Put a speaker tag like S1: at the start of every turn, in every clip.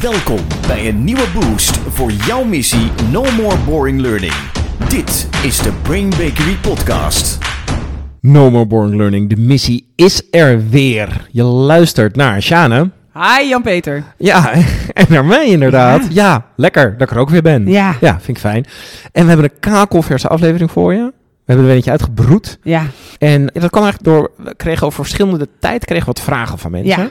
S1: Welkom bij een nieuwe boost voor jouw missie No More Boring Learning. Dit is de Brain Bakery Podcast.
S2: No More Boring Learning, de missie is er weer. Je luistert naar Sjane.
S3: Hi Jan-Peter.
S2: Ja, en naar mij inderdaad. Ja. lekker dat ik er ook weer ben.
S3: Ja.
S2: Ja, vind ik fijn. En we hebben een kakelverse aflevering voor je. We hebben er een beetje uitgebroed.
S3: Ja,
S2: En dat kwam eigenlijk door, we kregen over verschillende tijd kregen wat vragen van mensen.
S3: Ja.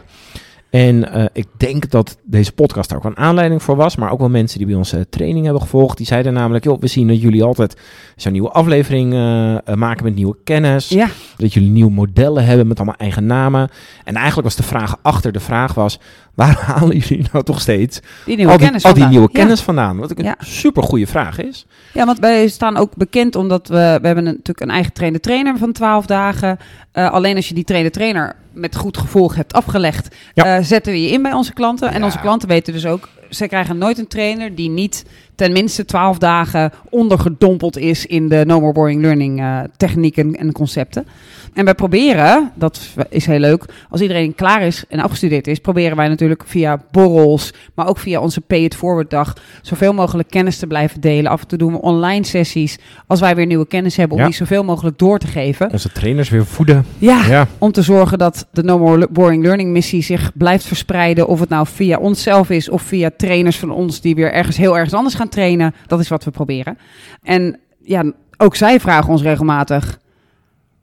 S2: En eh, ik denk dat deze podcast daar ook een aanleiding voor was. Maar ook wel mensen die bij ons eh, training hebben gevolgd. Die zeiden namelijk, joh, we zien dat jullie altijd zo'n nieuwe aflevering eh, maken met nieuwe kennis.
S3: ja,
S2: Dat jullie nieuwe modellen hebben met allemaal eigen namen. En eigenlijk was de vraag achter de vraag was... waar halen jullie nou toch steeds
S3: die nieuwe
S2: al die,
S3: kennis
S2: al die
S3: vandaan.
S2: nieuwe
S3: Ja.
S2: kennis vandaan? Wat ik een
S3: Ja.
S2: super goede vraag is.
S3: Ja, want wij staan ook bekend omdat we, we hebben een, natuurlijk een eigen trainer-trainer van 12 dagen. Eh, alleen als je die trainer-trainer met goed gevolg hebt afgelegd,
S2: Ja.
S3: eh, zetten we je in bij onze klanten. En onze klanten weten dus ook, ze krijgen nooit een trainer die niet ten minste 12 dagen ondergedompeld is in de No More Boring Learning eh, technieken en concepten. En wij proberen, dat is heel leuk, als iedereen klaar is en afgestudeerd is, proberen wij natuurlijk via borrels, maar ook via onze Pay It Forward dag, zoveel mogelijk kennis te blijven delen. Af en toe doen we online sessies, als wij weer nieuwe kennis hebben, om
S2: Ja.
S3: die zoveel mogelijk door te geven.
S2: Onze trainers weer voeden.
S3: Ja,
S2: Ja,
S3: om te zorgen dat de No More Boring Learning missie zich blijft verspreiden. Of het nou via onszelf is of via trainers van ons die weer ergens heel ergens anders gaan trainen. Dat is wat we proberen. En ja, ook zij vragen ons regelmatig,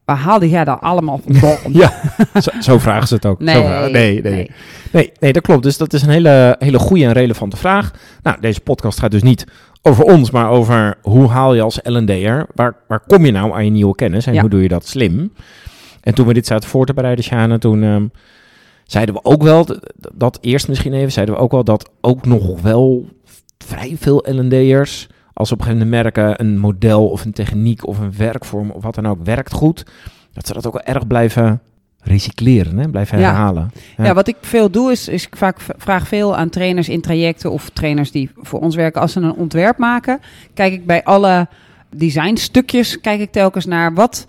S3: waar haalde jij dat allemaal vandaan?
S2: ja. zo, zo vragen ze het ook.
S3: Nee,
S2: vragen- nee, nee, nee. Nee, nee, dat klopt. Dus dat is een hele, hele goede en relevante vraag. Nou, deze podcast gaat dus niet over ons, maar over hoe haal je als L&D'er, waar, waar kom je nou aan je nieuwe kennis en
S3: Ja.
S2: hoe doe je dat slim? En toen we dit zaten voor te bereiden, Sjane, toen ehm, zeiden we ook wel, dat, eerst misschien even, zeiden we ook wel dat ook nog wel vrij veel L&D'ers, als op een gegeven moment merken een model of een techniek of een werkvorm of wat dan ook werkt goed, dat ze dat ook wel erg blijven recycleren, hè? blijven herhalen. Ja.
S3: Ja. wat ik veel doe is, is ik vaak vraag veel aan trainers in trajecten of trainers die voor ons werken. Als ze een ontwerp maken, kijk ik bij alle designstukjes, kijk ik telkens naar wat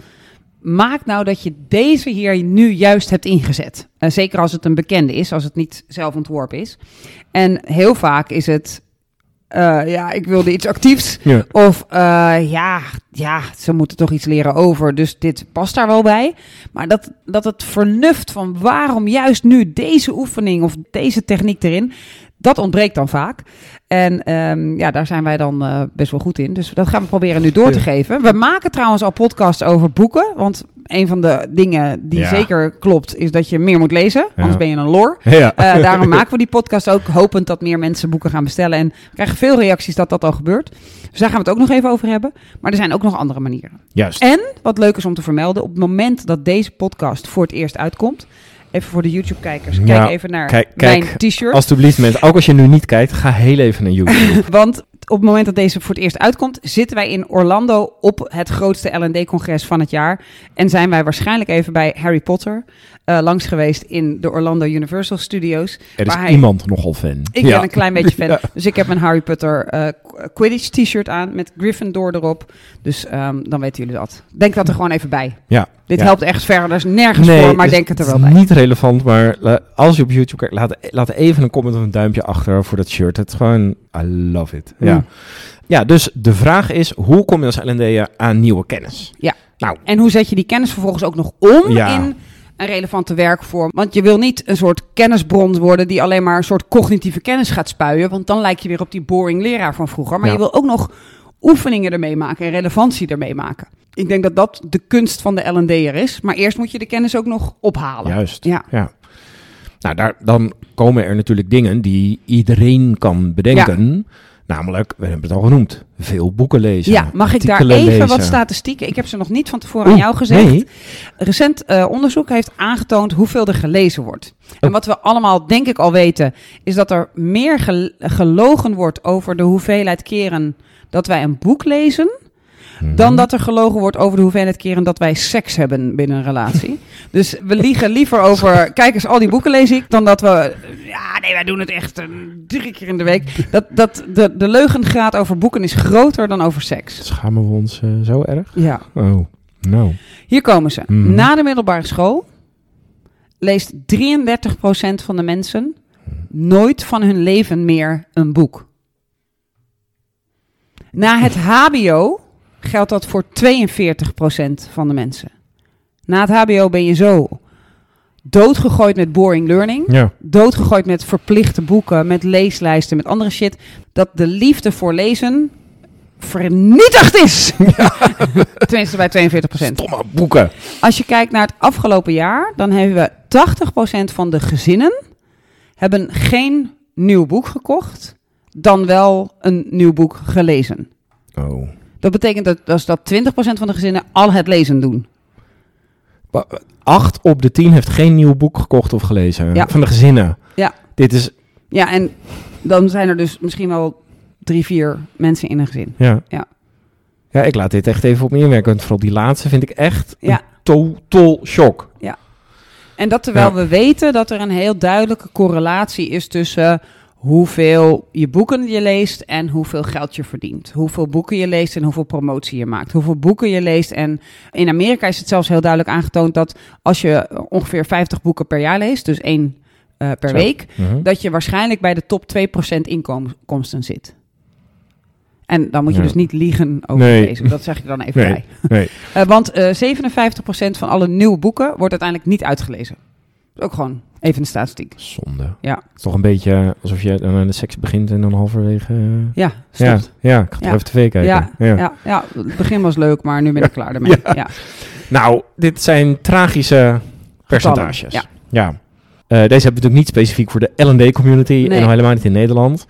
S3: maakt nou dat je deze hier nu juist hebt ingezet. Eh, zeker als het een bekende is, als het niet zelf ontworpen is. En heel vaak is het, eh, ja, ik wilde iets actiefs.
S2: Ja.
S3: Of eh, ja, ja, ze moeten toch iets leren over, dus dit past daar wel bij. Maar dat, dat het vernuft van waarom juist nu deze oefening of deze techniek erin, dat ontbreekt dan vaak. En ehm, ja, daar zijn wij dan eh, best wel goed in. Dus dat gaan we proberen nu door te
S2: Ja.
S3: geven. We maken trouwens al podcasts over boeken. Want een van de dingen die
S2: Ja.
S3: zeker klopt, is dat je meer moet lezen. Anders ben je een lor.
S2: Ja.
S3: Eh, daarom maken we die podcast ook, hopend dat meer mensen boeken gaan bestellen. En we krijgen veel reacties dat dat al gebeurt. Dus daar gaan we het ook nog even over hebben. Maar er zijn ook nog andere manieren.
S2: Juist.
S3: En wat leuk is om te vermelden, op het moment dat deze podcast voor het eerst uitkomt, even voor de YouTube-kijkers, kijk even naar
S2: kijk-
S3: mijn t-shirt.
S2: Alsjeblieft mensen, ook als je nu niet kijkt, ga heel even naar YouTube.
S3: Want op het moment dat deze voor het eerst uitkomt, zitten wij in Orlando op het grootste L&D-congres van het jaar. En zijn wij waarschijnlijk even bij Harry Potter eh, langs geweest in de Orlando Universal Studios.
S2: Er is
S3: waar hij-
S2: iemand nogal fan.
S3: Ik
S2: Ja.
S3: ben een klein beetje fan.
S2: Ja.
S3: Dus ik heb een Harry Potter eh, Quidditch t-shirt aan met Gryffindor erop. Dus ehm, dan weten jullie dat. Denk dat er gewoon even bij.
S2: Ja.
S3: Dit
S2: Ja.
S3: helpt echt verder. Er is nergens
S2: Nee,
S3: voor, maar denk het er wel bij.
S2: niet relevant, maar als je op YouTube kijkt, laat, laat even een comment of een duimpje achter voor dat shirt. Het is gewoon, I love it. Ja. Ja, dus de vraag is, hoe kom je als L&D'er aan nieuwe kennis?
S3: Ja.
S2: Nou,
S3: En hoe zet je die kennis vervolgens ook nog om
S2: Ja.
S3: in een relevante werkvorm? Want je wil niet een soort kennisbron worden die alleen maar een soort cognitieve kennis gaat spuien. Want dan lijk je weer op die boring leraar van vroeger. Maar
S2: Ja.
S3: je wil ook nog oefeningen ermee maken en relevantie ermee maken. Ik denk dat dat de kunst van de L&D'er is. Maar eerst moet je de kennis ook nog ophalen.
S2: juist.
S3: Ja.
S2: ja. Nou, daar, dan komen er natuurlijk dingen die iedereen kan bedenken. Namelijk, we hebben het al genoemd, veel boeken lezen.
S3: Ja, mag ik daar even wat statistieken? Ik heb ze nog niet van tevoren
S2: Oeh,
S3: aan jou gezegd.
S2: nee.
S3: Recent eh, onderzoek heeft aangetoond hoeveel er gelezen wordt. En
S2: Oh.
S3: wat we allemaal denk ik al weten, is dat er meer gel- gelogen wordt over de hoeveelheid keren dat wij een boek lezen,
S2: Mhm.
S3: dan dat er gelogen wordt over de hoeveelheid keren dat wij seks hebben binnen een relatie. dus we liegen liever over, kijk eens, al die boeken lees ik, dan dat we, ja nee, wij doen het echt eh, drie keer in de week. Dat, dat, de, de leugengraad over boeken is groter dan over seks.
S2: Schamen we ons eh, zo erg?
S3: Ja.
S2: Oh, nou.
S3: Hier komen ze.
S2: Mhm.
S3: Na de middelbare school leest 33% van de mensen nooit van hun leven meer een boek. Na het HBO geldt dat voor 42% van de mensen. Na het HBO ben je zo doodgegooid met boring learning,
S2: Ja.
S3: doodgegooid met verplichte boeken, met leeslijsten, met andere shit, dat de liefde voor lezen vernietigd is. Tenminste bij 42%.
S2: Stomme boeken.
S3: Als je kijkt naar het afgelopen jaar, dan hebben we 80% van de gezinnen hebben geen nieuw boek gekocht, dan wel een nieuw boek gelezen.
S2: Oh.
S3: Dat betekent dat, dus dat 20% van de gezinnen al het lezen doen.
S2: Wa- Acht op de tien heeft geen nieuw boek gekocht of gelezen.
S3: Ja.
S2: Van de gezinnen.
S3: Ja.
S2: Dit is...
S3: Ja, en dan zijn er dus misschien wel drie, vier mensen in een gezin.
S2: Ja.
S3: Ja.
S2: Ja, ik laat dit echt even op me inwerken. Want vooral die laatste vind ik echt
S3: Ja.
S2: een total shock.
S3: En dat terwijl
S2: Ja.
S3: we weten dat er een heel duidelijke correlatie is tussen hoeveel je boeken je leest en hoeveel geld je verdient. Hoeveel boeken je leest en hoeveel promotie je maakt. Hoeveel boeken je leest. En in Amerika is het zelfs heel duidelijk aangetoond dat als je ongeveer 50 boeken per jaar leest, dus één eh, per
S2: Zo.
S3: week,
S2: Mhm.
S3: dat je waarschijnlijk bij de top 2% inkomsten zit. En dan moet je
S2: Ja.
S3: dus niet liegen over
S2: Nee.
S3: lezen. Dat zeg ik dan even
S2: Nee.
S3: bij.
S2: Nee.
S3: Eh, want eh 57% van alle nieuwe boeken wordt uiteindelijk niet uitgelezen. Dat is ook gewoon even een statistiek.
S2: Zonde.
S3: Ja.
S2: Het is toch een beetje alsof je dan aan de seks begint en dan halverwege... eh,
S3: Ja,
S2: ja,
S3: stopt.
S2: ja, ik ga toch
S3: Ja.
S2: even tv kijken.
S3: Ja, ja. Ja, het begin was leuk, maar nu ben ik klaar ermee. Ja.
S2: Nou, dit zijn tragische percentages.
S3: ja.
S2: ja. Eh, deze hebben we natuurlijk niet specifiek voor de L&D-community
S3: Nee.
S2: en al helemaal niet in Nederland.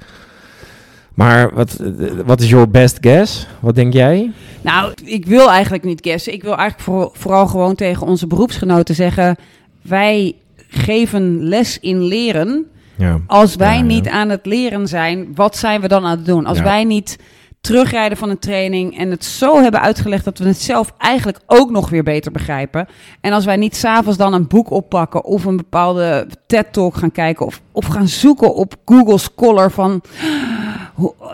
S2: Maar wat, wat is your best guess? Wat denk jij?
S3: Nou, ik wil eigenlijk niet guessen. Ik wil eigenlijk voor- vooral gewoon tegen onze beroepsgenoten zeggen... wij geven les in leren.
S2: Ja.
S3: Als wij
S2: Ja,
S3: niet aan het leren zijn, wat zijn we dan aan het doen? Als wij niet terugrijden van een training en het zo hebben uitgelegd dat we het zelf eigenlijk ook nog weer beter begrijpen. En als wij niet s'avonds dan een boek oppakken of een bepaalde TED-talk gaan kijken of, of gaan zoeken op Google Scholar van...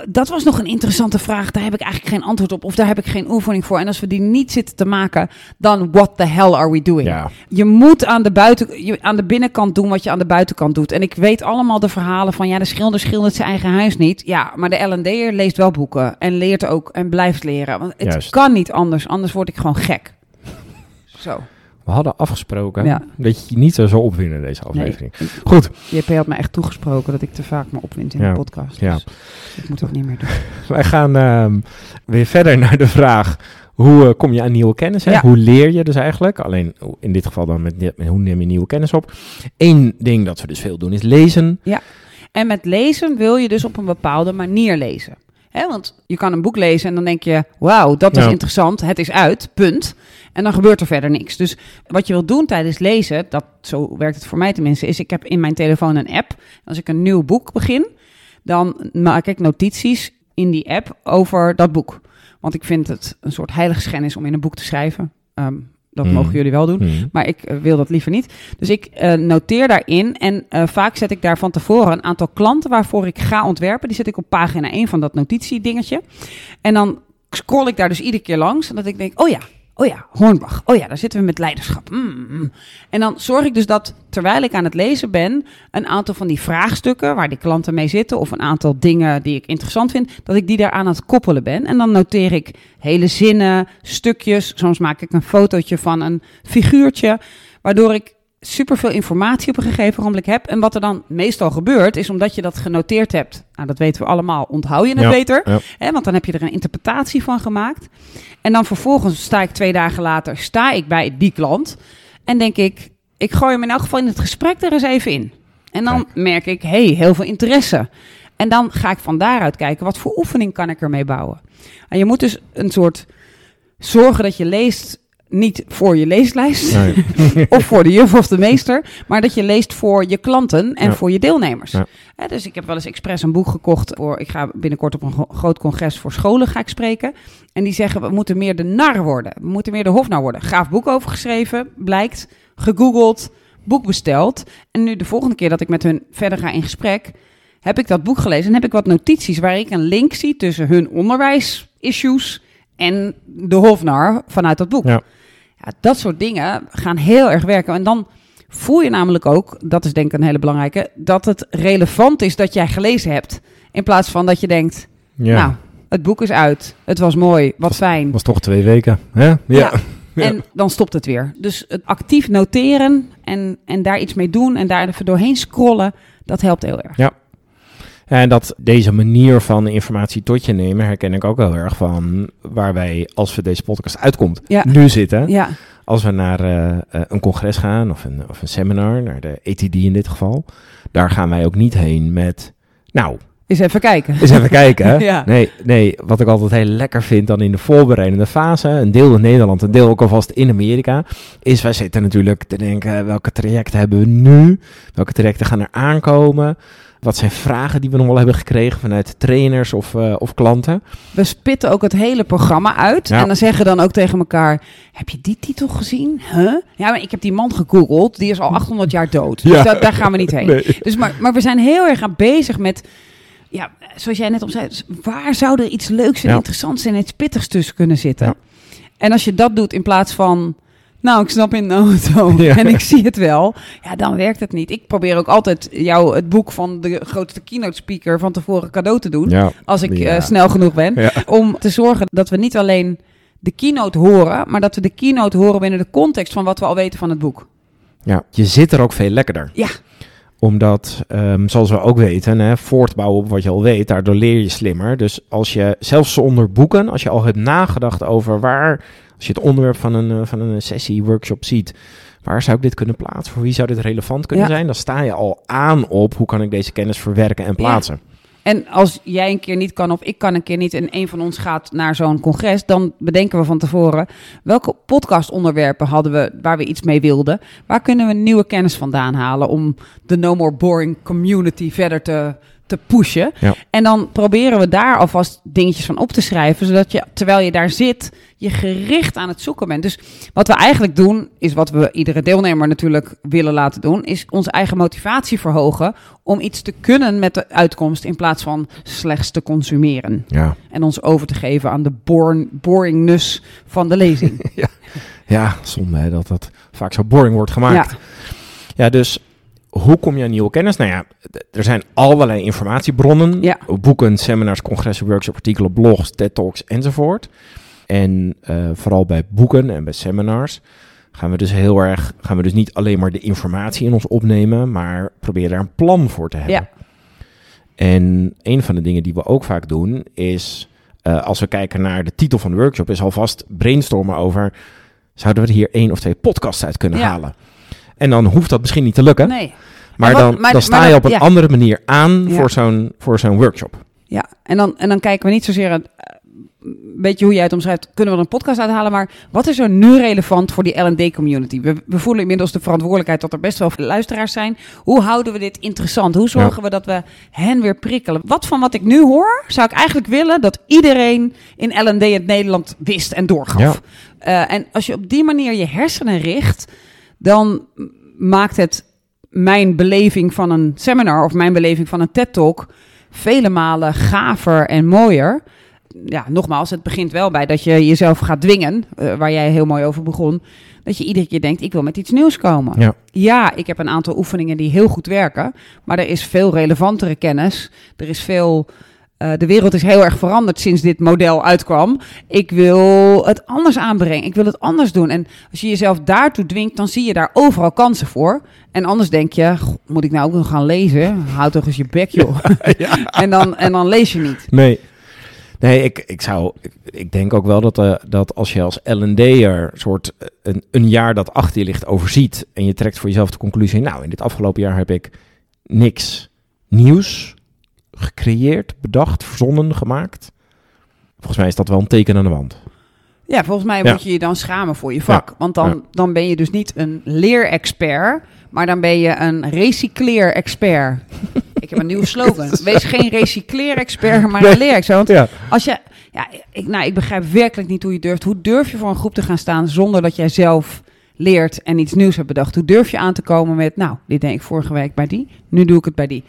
S3: Dat was nog een interessante vraag. Daar heb ik eigenlijk geen antwoord op. Of daar heb ik geen oefening voor. En als we die niet zitten te maken, dan what the hell are we doing?
S2: Ja.
S3: Je moet aan de, buiten, je- aan de binnenkant doen wat je aan de buitenkant doet. En ik weet allemaal de verhalen van... ja, de schilder schildert zijn eigen huis niet. Ja, maar de L&D'er leest wel boeken. En leert ook en blijft leren. Want het
S2: Juist.
S3: kan niet anders. Anders word ik gewoon gek. Zo.
S2: We hadden afgesproken
S3: Ja.
S2: dat je je niet zo zou opwinden in deze
S3: Nee.
S2: aflevering. Goed,
S3: JP had me echt toegesproken dat ik te vaak me opwind in
S2: Ja.
S3: de podcast.
S2: Ja.
S3: Dus ik moet dat niet meer doen.
S2: wij gaan ehm, weer verder naar de vraag... Hoe eh, kom je aan nieuwe kennis? Hè?
S3: Ja.
S2: Hoe leer je dus eigenlijk? Alleen in dit geval dan met, met hoe neem je nieuwe kennis op? Eén ding dat we dus veel doen is lezen.
S3: En met lezen wil je dus op een bepaalde manier lezen. Hè, want je kan een boek lezen en dan denk je, wauw, dat is
S2: Ja.
S3: interessant, het is uit, punt. En dan gebeurt er verder niks. Dus wat je wil doen tijdens lezen, dat, zo werkt het voor mij tenminste, is ik heb in mijn telefoon een app. Als ik een nieuw boek begin, dan maak ik notities in die app over dat boek. Want ik vind het een soort heiligschennis om in een boek te schrijven. Ehm, dat
S2: Hmm.
S3: mogen jullie wel doen.
S2: Hmm.
S3: Maar ik eh, wil dat liever niet. Dus ik eh, noteer daarin. En eh, vaak zet ik daar van tevoren een aantal klanten waarvoor ik ga ontwerpen. Die zet ik op pagina 1 van dat notitiedingetje. En dan scroll ik daar dus iedere keer langs. En dat ik denk, oh ja, oh ja, Hornbach. Oh ja, daar zitten we met leiderschap. Mm, mm. En dan zorg ik dus dat, terwijl ik aan het lezen ben... een aantal van die vraagstukken waar die klanten mee zitten... of een aantal dingen die ik interessant vind... dat ik die daar aan het koppelen ben. En dan noteer ik hele zinnen, stukjes. Soms maak ik een fotootje van een figuurtje... waardoor ik superveel informatie op een gegeven moment heb. En wat er dan meestal gebeurt, is omdat je dat genoteerd hebt. Nou, dat weten we allemaal, onthoud je het
S2: Ja,
S3: beter.
S2: ja.
S3: Hè, want dan heb je er een interpretatie van gemaakt. En dan vervolgens sta ik twee dagen later, sta ik bij die klant. En denk ik, ik gooi hem in elk geval in het gesprek er eens even in. En dan merk ik, hey, heel veel interesse. En dan ga ik van daaruit kijken, wat voor oefening kan ik ermee bouwen? En je moet dus een soort zorgen dat je leest niet voor je leeslijst
S2: Nee.
S3: of voor de juf of de meester, maar dat je leest voor je klanten en
S2: Ja.
S3: voor je deelnemers.
S2: Ja.
S3: Dus ik heb wel eens expres een boek gekocht voor. Ik ga binnenkort op een gro- groot congres voor scholen ga ik spreken. En die zeggen we moeten meer de nar worden, we moeten meer de hofnar worden. Gaaf boek over geschreven, blijkt, gegoogeld, boek besteld. En nu de volgende keer dat ik met hun verder ga in gesprek, heb ik dat boek gelezen en heb ik wat notities waar ik een link zie tussen hun onderwijsissues en de hofnar vanuit dat boek.
S2: Ja.
S3: Ja, dat soort dingen gaan heel erg werken. En dan voel je namelijk ook, dat is denk ik een hele belangrijke, dat het relevant is dat jij gelezen hebt. In plaats van dat je denkt,
S2: Ja,
S3: nou, het boek is uit, het was mooi, wat fijn.
S2: was toch twee weken. Hè? Ja.
S3: Ja.
S2: Ja.
S3: En dan stopt het weer. Dus het actief noteren en, en daar iets mee doen en daar even doorheen scrollen, dat helpt heel erg.
S2: Ja, en dat deze manier van informatie tot je nemen herken ik ook heel erg van waar wij, als we deze podcast uitkomt,
S3: Ja.
S2: nu zitten.
S3: Ja,
S2: Als we naar eh, eh, een congres gaan of een, of een seminar, naar de ETD in dit geval, daar gaan wij ook niet heen met, nou,
S3: eens even kijken.
S2: eens even kijken. hè.
S3: Ja.
S2: Nee, nee, wat ik altijd heel lekker vind dan in de voorbereidende fase, een deel in Nederland, een deel ook alvast in Amerika, is wij zitten natuurlijk te denken, welke trajecten hebben we nu? Welke trajecten gaan er aankomen? Wat zijn vragen die we nog wel hebben gekregen vanuit trainers of, eh, of klanten?
S3: We spitten ook het hele programma uit.
S2: Ja.
S3: En dan zeggen dan ook tegen elkaar: Heb je die titel gezien? Huh? Ja, maar ik heb die man gegoogeld. Die is al 800 jaar dood. Dus
S2: Ja.
S3: da- daar gaan we niet heen.
S2: Nee.
S3: Dus maar, maar we zijn heel erg aan bezig met. Ja, zoals jij net al zei, waar zou er iets leuks en
S2: Ja.
S3: interessants en iets pittigs tussen kunnen zitten?
S2: Ja.
S3: En als je dat doet in plaats van. Nou, ik snap in de auto
S2: Ja.
S3: en ik zie het wel. Ja, dan werkt het niet. Ik probeer ook altijd jou het boek van de grootste keynote speaker van tevoren cadeau te doen. Als ik eh, snel genoeg ben om te zorgen dat we niet alleen de keynote horen, maar dat we de keynote horen binnen de context van wat we al weten van het boek.
S2: ja, je zit er ook veel lekkerder.
S3: Ja.
S2: Omdat, ehm, zoals we ook weten, hè, voortbouwen op wat je al weet, daardoor leer je slimmer. Dus als je, zelfs zonder boeken, als je al hebt nagedacht over waar, als je het onderwerp van een, eh, van een sessie, workshop ziet, waar zou ik dit kunnen plaatsen? Voor wie zou dit relevant kunnen
S3: Ja.
S2: zijn? Dan sta je al aan op hoe kan ik deze kennis verwerken en plaatsen.
S3: En als jij een keer niet kan of ik kan een keer niet en een van ons gaat naar zo'n congres, dan bedenken we van tevoren welke podcastonderwerpen hadden we waar we iets mee wilden. Waar kunnen we nieuwe kennis vandaan halen om de No More Boring community verder te, te pushen.
S2: Ja.
S3: En dan proberen we daar alvast dingetjes van op te schrijven, zodat je terwijl je daar zit, je gericht aan het zoeken bent. Dus wat we eigenlijk doen, is wat we iedere deelnemer natuurlijk willen laten doen, is onze eigen motivatie verhogen om iets te kunnen met de uitkomst in plaats van slechts te consumeren.
S2: Ja.
S3: En ons over te geven aan de born, boringness van de lezing.
S2: Ja, zonde hè, dat dat vaak zo boring wordt gemaakt.
S3: Ja.
S2: Ja, dus hoe kom je aan nieuwe kennis? Nou ja, er zijn allerlei informatiebronnen.
S3: Ja.
S2: Boeken, seminars, congressen, workshops, artikelen, blogs, TED Talks enzovoort. En eh, vooral bij boeken en bij seminars gaan we dus heel erg, gaan we dus niet alleen maar de informatie in ons opnemen, maar proberen daar een plan voor te hebben.
S3: Ja.
S2: En een van de dingen die we ook vaak doen is, eh, als we kijken naar de titel van de workshop, is alvast brainstormen over, zouden we er hier één of twee podcasts uit kunnen
S3: Ja.
S2: halen? En dan hoeft dat misschien niet te lukken,
S3: Nee.
S2: maar,
S3: wat-
S2: dan,
S3: maar-
S2: dan sta
S3: maar
S2: je op een
S3: ja.
S2: andere manier aan
S3: Ja.
S2: voor zo'n voor zo'n workshop.
S3: Ja, en dan, en dan kijken we niet zozeer, aan, eh, weet je hoe jij het omschrijft, kunnen we er een podcast uithalen, maar wat is er nu relevant voor die L&D-community? We, we voelen inmiddels de verantwoordelijkheid dat er best wel veel luisteraars zijn. Hoe houden we dit interessant? Hoe zorgen we dat we hen weer prikkelen? Wat van wat ik nu hoor, zou ik eigenlijk willen dat iedereen in L&D het Nederland wist en doorgaf. Eh, en als je op die manier je hersenen richt, dan maakt het mijn beleving van een seminar of mijn beleving van een TED-talk vele malen gaver en mooier. Ja, nogmaals, het begint wel bij dat je jezelf gaat dwingen, eh, waar jij heel mooi over begon. Dat je iedere keer denkt, ik wil met iets nieuws komen.
S2: Ja.
S3: Ja, ik heb een aantal oefeningen die heel goed werken, maar er is veel relevantere kennis. Er is veel. Eh, de wereld is heel erg veranderd sinds dit model uitkwam. Ik wil het anders aanbrengen. Ik wil het anders doen. En als je jezelf daartoe dwingt, dan zie je daar overal kansen voor. En anders denk je, "Goh, moet ik nou ook nog gaan lezen? Houd toch eens je bek, joh. en, dan, en dan lees je niet.
S2: Nee. Nee, ik, ik zou. Ik, denk ook wel dat, eh, dat als je als LD'er soort eh, een, een jaar dat achter je ligt overziet. en je trekt voor jezelf de conclusie. Nou, in dit afgelopen jaar heb ik niks nieuws gecreëerd, bedacht, verzonnen, gemaakt. Volgens mij is dat wel een teken aan de wand.
S3: Ja, volgens mij
S2: Ja.
S3: moet je je dan schamen voor je vak.
S2: Ja.
S3: Want dan,
S2: Ja.
S3: dan ben je dus niet een leerexpert, maar dan ben je een recycleer-expert. ik heb een nieuwe slogan. Wees geen recycleer-expert, maar een leerexpert. Want als je, ja, ik, nou, ik begrijp werkelijk niet hoe je durft. Hoe durf je voor een groep te gaan staan zonder dat jij zelf leert en iets nieuws hebt bedacht? Hoe durf je aan te komen met, nou, dit deed ik vorige week bij die, nu doe ik het bij die.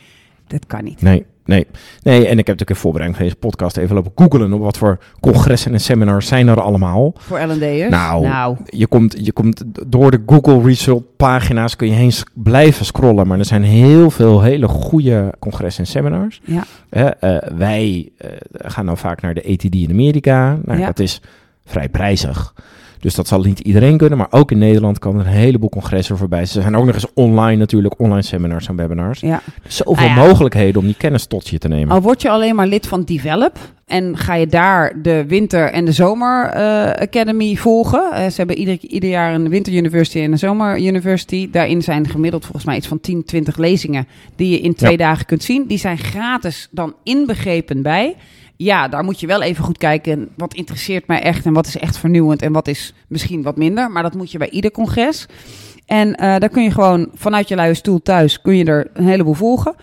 S3: Dat kan niet.
S2: Nee, nee. Nee, en ik heb natuurlijk in voorbereiding van deze podcast even lopen googelen op wat voor congressen en seminars zijn er allemaal.
S3: Voor L&D'ers?
S2: Nou,
S3: nou,
S2: Je komt, je komt door de Google Result pagina's kun je heen blijven scrollen, maar er zijn heel veel hele goede congressen en seminars.
S3: ja.
S2: Eh, wij eh, gaan dan vaak naar de ATD in Amerika. Nou,
S3: Ja.
S2: Dat is vrij prijzig. Dus dat zal niet iedereen kunnen. Maar ook in Nederland komen er een heleboel congressen voorbij. Er zijn ook nog eens online natuurlijk, online seminars en webinars.
S3: ja.
S2: Zoveel
S3: Ah ja.
S2: mogelijkheden om die kennis tot je te nemen.
S3: Al word je alleen maar lid van Develop en ga je daar de winter- en de zomer eh, academy volgen. Eh, ze hebben ieder, ieder jaar een winter university en een zomer university. Daarin zijn gemiddeld volgens mij iets van 10, 20 lezingen die je in twee
S2: Ja.
S3: dagen kunt zien. Die zijn gratis dan inbegrepen bij. Ja, daar moet je wel even goed kijken. Wat interesseert mij echt en wat is echt vernieuwend en wat is misschien wat minder. Maar dat moet je bij ieder congres. En eh, daar kun je gewoon vanuit je luie stoel thuis kun je er een heleboel volgen.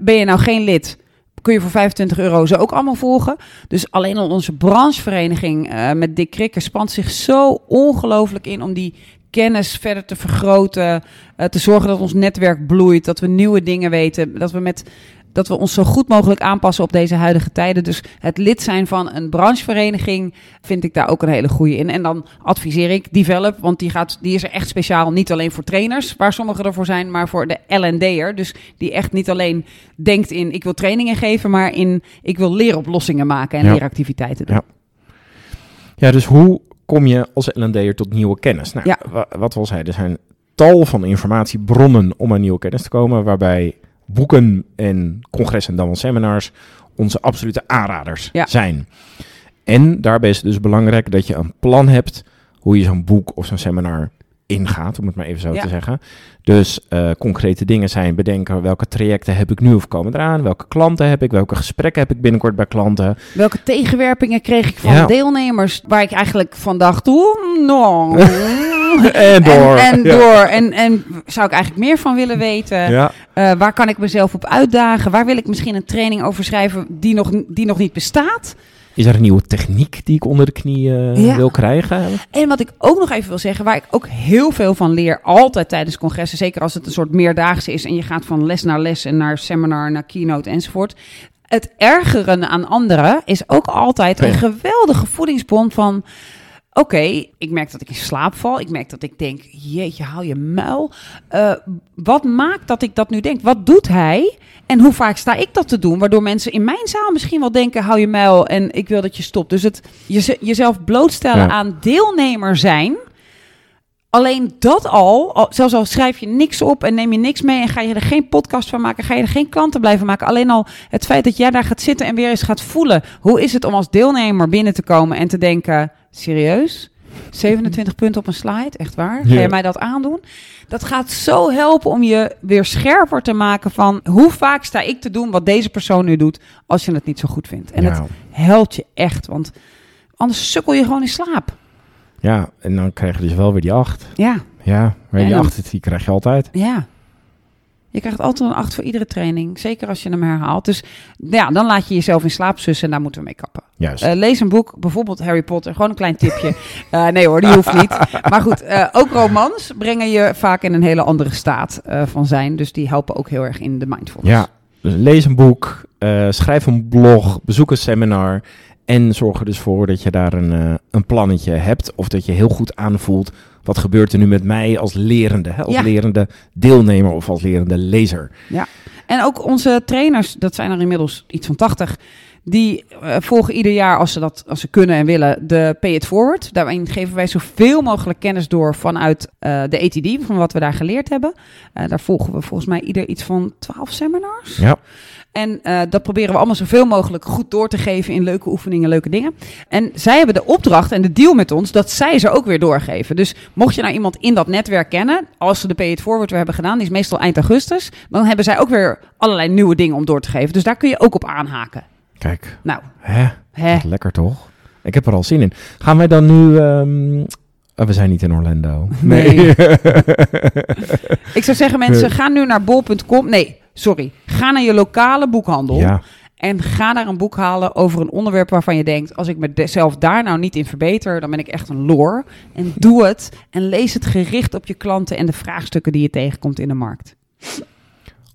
S3: Ben je nou geen lid, kun je voor 25 euro ze ook allemaal volgen. Dus alleen al onze branchevereniging eh, met Dick Krikker spant zich zo ongelooflijk in om die kennis verder te vergroten. eh, te zorgen dat ons netwerk bloeit, dat we nieuwe dingen weten, dat we met dat we ons zo goed mogelijk aanpassen op deze huidige tijden. Dus het lid zijn van een branchevereniging vind ik daar ook een hele goede in. En dan adviseer ik Develop, want die, gaat, die is er echt speciaal niet alleen voor trainers, waar sommigen ervoor zijn, maar voor de L&D'er. Dus die echt niet alleen denkt in ik wil trainingen geven, maar in ik wil leeroplossingen maken en
S2: Ja.
S3: leeractiviteiten doen.
S2: Ja. Ja, dus hoe kom je als L&D'er tot nieuwe kennis? Nou,
S3: Ja.
S2: wa- wat we al zeiden, er zijn tal van informatiebronnen om aan nieuwe kennis te komen, waarbij boeken en congressen en dan wel seminars onze absolute aanraders
S3: Ja.
S2: zijn. En daarbij is het dus belangrijk dat je een plan hebt hoe je zo'n boek of zo'n seminar ingaat, om het maar even zo
S3: Ja.
S2: te zeggen. Dus eh, concrete dingen zijn bedenken welke trajecten heb ik nu of komen eraan, welke klanten heb ik, welke gesprekken heb ik binnenkort bij klanten.
S3: Welke tegenwerpingen kreeg ik van
S2: Ja.
S3: deelnemers waar ik eigenlijk van dacht, oeh, no.
S2: en door.
S3: En, en
S2: Ja.
S3: door. En, en zou ik eigenlijk meer van willen weten?
S2: Ja.
S3: Eh, waar kan ik mezelf op uitdagen? Waar wil ik misschien een training over schrijven die nog, die nog niet bestaat?
S2: Is er een nieuwe techniek die ik onder de knie eh,
S3: Ja.
S2: wil krijgen?
S3: En wat ik ook nog even wil zeggen, waar ik ook heel veel van leer, altijd tijdens congressen, zeker als het een soort meerdaagse is en je gaat van les naar les en naar seminar, naar keynote enzovoort. Het ergeren aan anderen is ook altijd een geweldige voedingsbron van. Oké, ik merk dat ik in slaap val. Ik merk dat ik denk, jeetje, hou je muil. Eh, wat maakt dat ik dat nu denk? Wat doet hij? En hoe vaak sta ik dat te doen? Waardoor mensen in mijn zaal misschien wel denken, hou je muil en ik wil dat je stopt. Dus het jeze- jezelf blootstellen
S2: Ja.
S3: aan deelnemer zijn. Alleen dat al, zelfs al schrijf je niks op en neem je niks mee en ga je er geen podcast van maken, ga je er geen klanten blijven maken. Alleen al het feit dat jij daar gaat zitten en weer eens gaat voelen. Hoe is het om als deelnemer binnen te komen en te denken, serieus? 27 punten op een slide, echt waar? Ga je mij dat aandoen? Dat gaat zo helpen om je weer scherper te maken van hoe vaak sta ik te doen wat deze persoon nu doet als je het niet zo goed vindt. En
S2: ja.
S3: het helpt je echt, want anders sukkel je gewoon in slaap.
S2: Ja, en dan krijg je dus wel weer die acht.
S3: Ja,
S2: Ja, maar die
S3: dan-
S2: acht die krijg je altijd.
S3: ja. Je krijgt altijd een 8 voor iedere training. Zeker als je hem herhaalt. Dus ja, dan laat je jezelf in slaap sussen en daar moeten we mee kappen.
S2: Juist.
S3: Eh, lees een boek, bijvoorbeeld Harry Potter. Gewoon een klein tipje. Eh, nee hoor, die hoeft niet. Maar goed, eh, ook romans brengen je vaak in een hele andere staat van zijn. Dus die helpen ook heel erg in de mindfulness.
S2: ja, dus lees een boek, schrijf een blog, bezoek een seminar. En zorg er dus voor dat je daar een, eh, een plannetje hebt. Of dat je heel goed aanvoelt. Wat gebeurt er nu met mij als lerende? Hè? Als
S3: Ja.
S2: lerende deelnemer of als lerende lezer.
S3: En ook onze trainers, dat zijn er inmiddels iets van 80. Die eh, volgen ieder jaar, als ze, dat, als ze kunnen en willen, de Pay It Forward. Daarin geven wij zoveel mogelijk kennis door vanuit eh, de ATD, van wat we daar geleerd hebben. Daar volgen we volgens mij ieder iets van 12 seminars.
S2: Ja.
S3: En eh, dat proberen we allemaal zoveel mogelijk goed door te geven in leuke oefeningen, leuke dingen. En zij hebben de opdracht en de deal met ons dat zij ze ook weer doorgeven. Dus mocht je nou iemand in dat netwerk kennen, als ze de Pay It Forward weer hebben gedaan, die is meestal eind augustus, dan hebben zij ook weer allerlei nieuwe dingen om door te geven. Dus daar kun je ook op aanhaken.
S2: Kijk,
S3: Nou,
S2: hè?
S3: hè.
S2: Lekker toch? Ik heb er al zin in. Gaan wij dan nu... ehm, oh, we zijn niet in Orlando.
S3: Nee. Ik zou zeggen, mensen, ga nu naar bol.com. Nee, sorry. Ga naar je lokale boekhandel.
S2: ja,
S3: En ga daar een boek halen over een onderwerp waarvan je denkt: als ik mezelf daar nou niet in verbeter, dan ben ik echt een loor. En doe het. En lees het gericht op je klanten en de vraagstukken die je tegenkomt in de markt.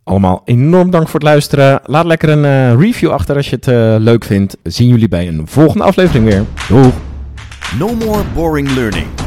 S2: allemaal enorm dank voor het luisteren. Laat lekker een eh, review achter als je het eh, leuk vindt. Zien jullie bij een volgende aflevering weer. Doeg!
S1: No more boring learning.